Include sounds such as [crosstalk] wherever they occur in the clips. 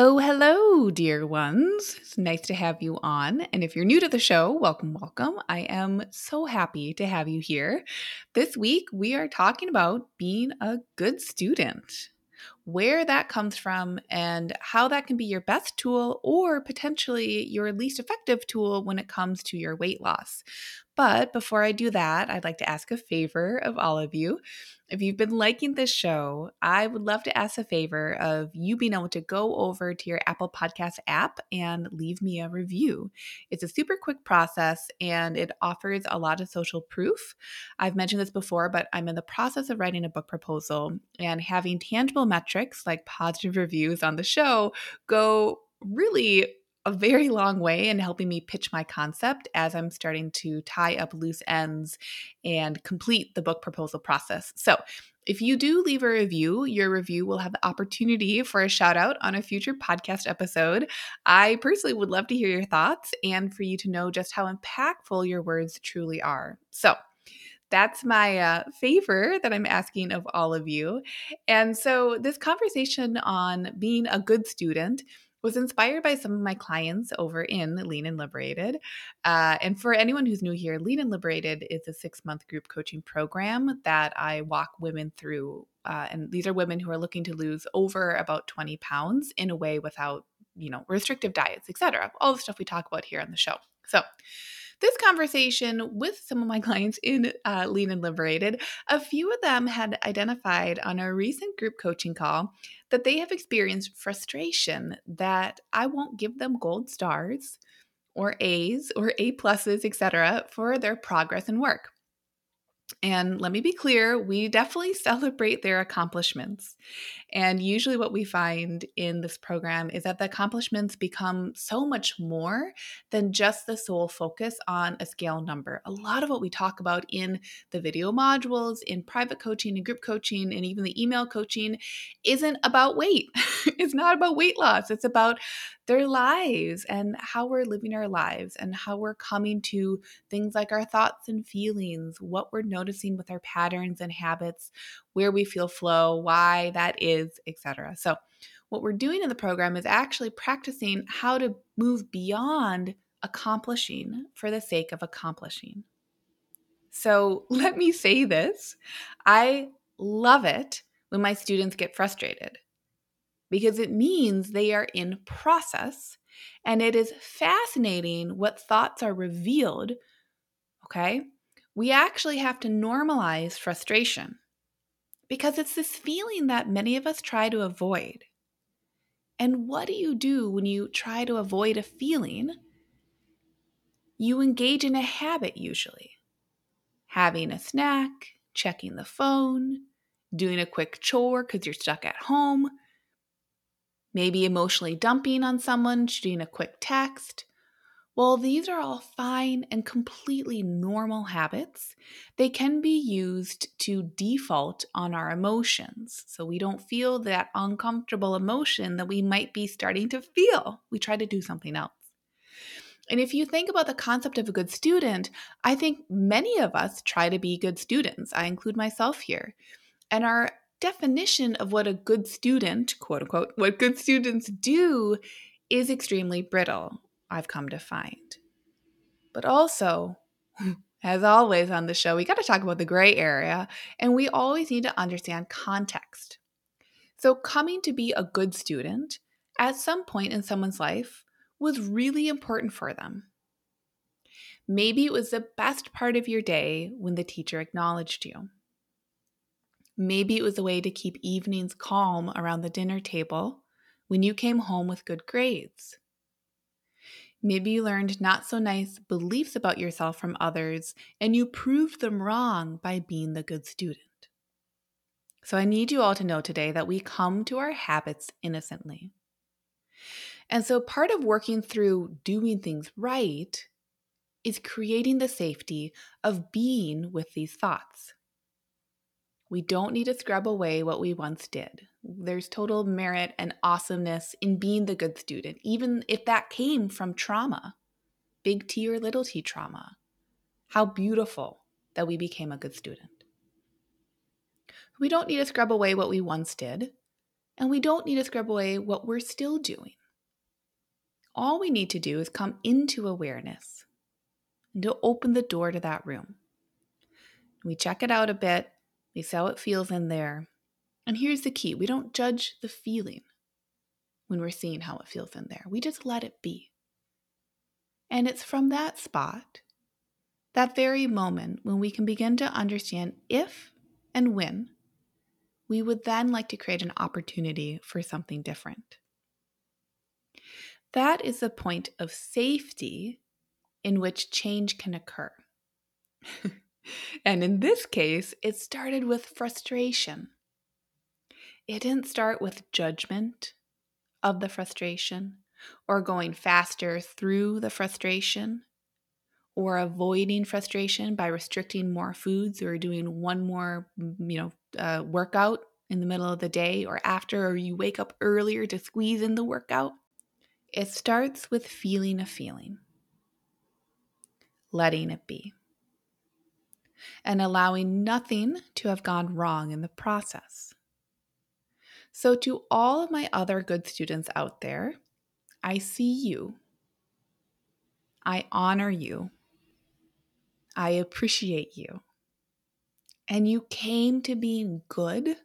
Oh, hello, dear ones. It's nice to have you on. And if you're new to the show, welcome, welcome. I am so happy to have you here. This week, we are talking about being a good student where that comes from and how that can be your best tool or potentially your least effective tool when it comes to your weight loss. But before I do that, I'd like to ask a favor of all of you. If you've been liking this show, I would love to ask a favor of you being able to go over to your Apple Podcast app and leave me a review. It's a super quick process and it offers a lot of social proof. I've mentioned this before, but I'm in the process of writing a book proposal and having tangible metrics like positive reviews on the show go really a very long way in helping me pitch my concept as I'm starting to tie up loose ends and complete the book proposal process. So, if you do leave a review, your review will have the opportunity for a shout out on a future podcast episode. I personally would love to hear your thoughts and for you to know just how impactful your words truly are. So, that's my uh, favor that I'm asking of all of you. And so, this conversation on being a good student was inspired by some of my clients over in Lean and Liberated. Uh, and for anyone who's new here, Lean and Liberated is a six month group coaching program that I walk women through. Uh, and these are women who are looking to lose over about 20 pounds in a way without, you know, restrictive diets, etc. All the stuff we talk about here on the show. So, this conversation with some of my clients in uh, Lean and Liberated, a few of them had identified on a recent group coaching call that they have experienced frustration that I won't give them gold stars or A's or A pluses, etc., for their progress and work. And let me be clear, we definitely [laughs] celebrate their accomplishments. And usually, what we find in this program is that the accomplishments become so much more than just the sole focus on a scale number. A lot of what we talk about in the video modules, in private coaching and group coaching, and even the email coaching isn't about weight. [laughs] it's not about weight loss, it's about their lives and how we're living our lives and how we're coming to things like our thoughts and feelings, what we're noticing with our patterns and habits, where we feel flow, why that is, etc. So, what we're doing in the program is actually practicing how to move beyond accomplishing for the sake of accomplishing. So, [laughs] let me say this I love it when my students get frustrated because it means they are in process and it is fascinating what thoughts are revealed. Okay. We actually have to normalize frustration because it's this feeling that many of us try to avoid. And what do you do when you try to avoid a feeling? You engage in a habit usually having a snack, checking the phone, doing a quick chore because you're stuck at home maybe emotionally dumping on someone, shooting a quick text. While these are all fine and completely normal habits, they can be used to default on our emotions. So we don't feel that uncomfortable emotion that we might be starting to feel. We try to do something else. And if you think about the concept of a good student, I think many of us try to be good students. I include myself here. And our definition of what a good student, quote unquote, what good students do is extremely brittle, I've come to find. But also, [laughs] as always on the show, we got to talk about the gray area, and we always need to understand context. So, coming to be a good student at some point in someone's life was really important for them. Maybe it was the best part of your day when the teacher acknowledged you. Maybe it was a way to keep evenings calm around the dinner table when you came home with good grades. Maybe you learned not so nice beliefs about yourself from others and you proved them wrong by being the good student. So I need you all to know today that we come to our habits innocently. And so part of working through doing things right is creating the safety of being with these thoughts. We don't need to scrub away what we once did. There's total merit and awesomeness in being the good student, even if that came from trauma, big T or little t trauma. How beautiful that we became a good student. We don't need to scrub away what we once did, and we don't need to scrub away what we're still doing. All we need to do is come into awareness and to open the door to that room. We check it out a bit, see how it feels in there. And here's the key we don't judge the feeling when we're seeing how it feels in there, we just let it be. And it's from that spot, that very moment, when we can begin to understand if and when we would then like to create an opportunity for something different. That is the point of safety in which change can occur. [laughs] and in this case, it started with frustration. It didn't start with judgment of the frustration or going faster through the frustration or avoiding frustration by restricting more foods or doing one more, you know, uh, workout in the middle of the day or after, or you wake up earlier to squeeze in the workout. It starts with feeling a feeling, letting it be, and allowing nothing to have gone wrong in the process. So, to all of my other good students out there, I see you. I honor you. I appreciate you. And you came to being good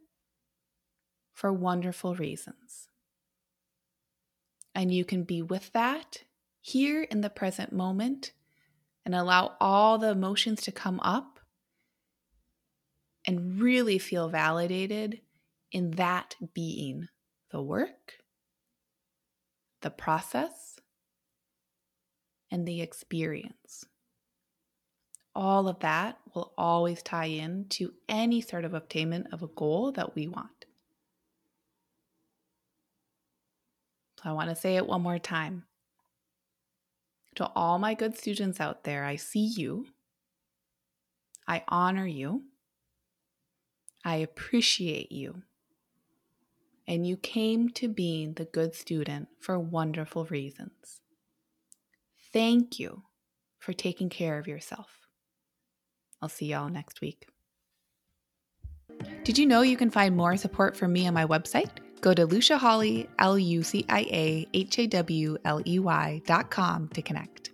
for wonderful reasons. And you can be with that here in the present moment and allow all the emotions to come up and really feel validated in that being the work, the process, and the experience all of that will always tie in to any sort of obtainment of a goal that we want. So I want to say it one more time. To all my good students out there, I see you. I honor you. I appreciate you. And you came to being the good student for wonderful reasons. Thank you for taking care of yourself. I'll see y'all next week. Did you know you can find more support from me on my website? Go to Lucia Hawley, L U C I A H A W L E Y dot com to connect.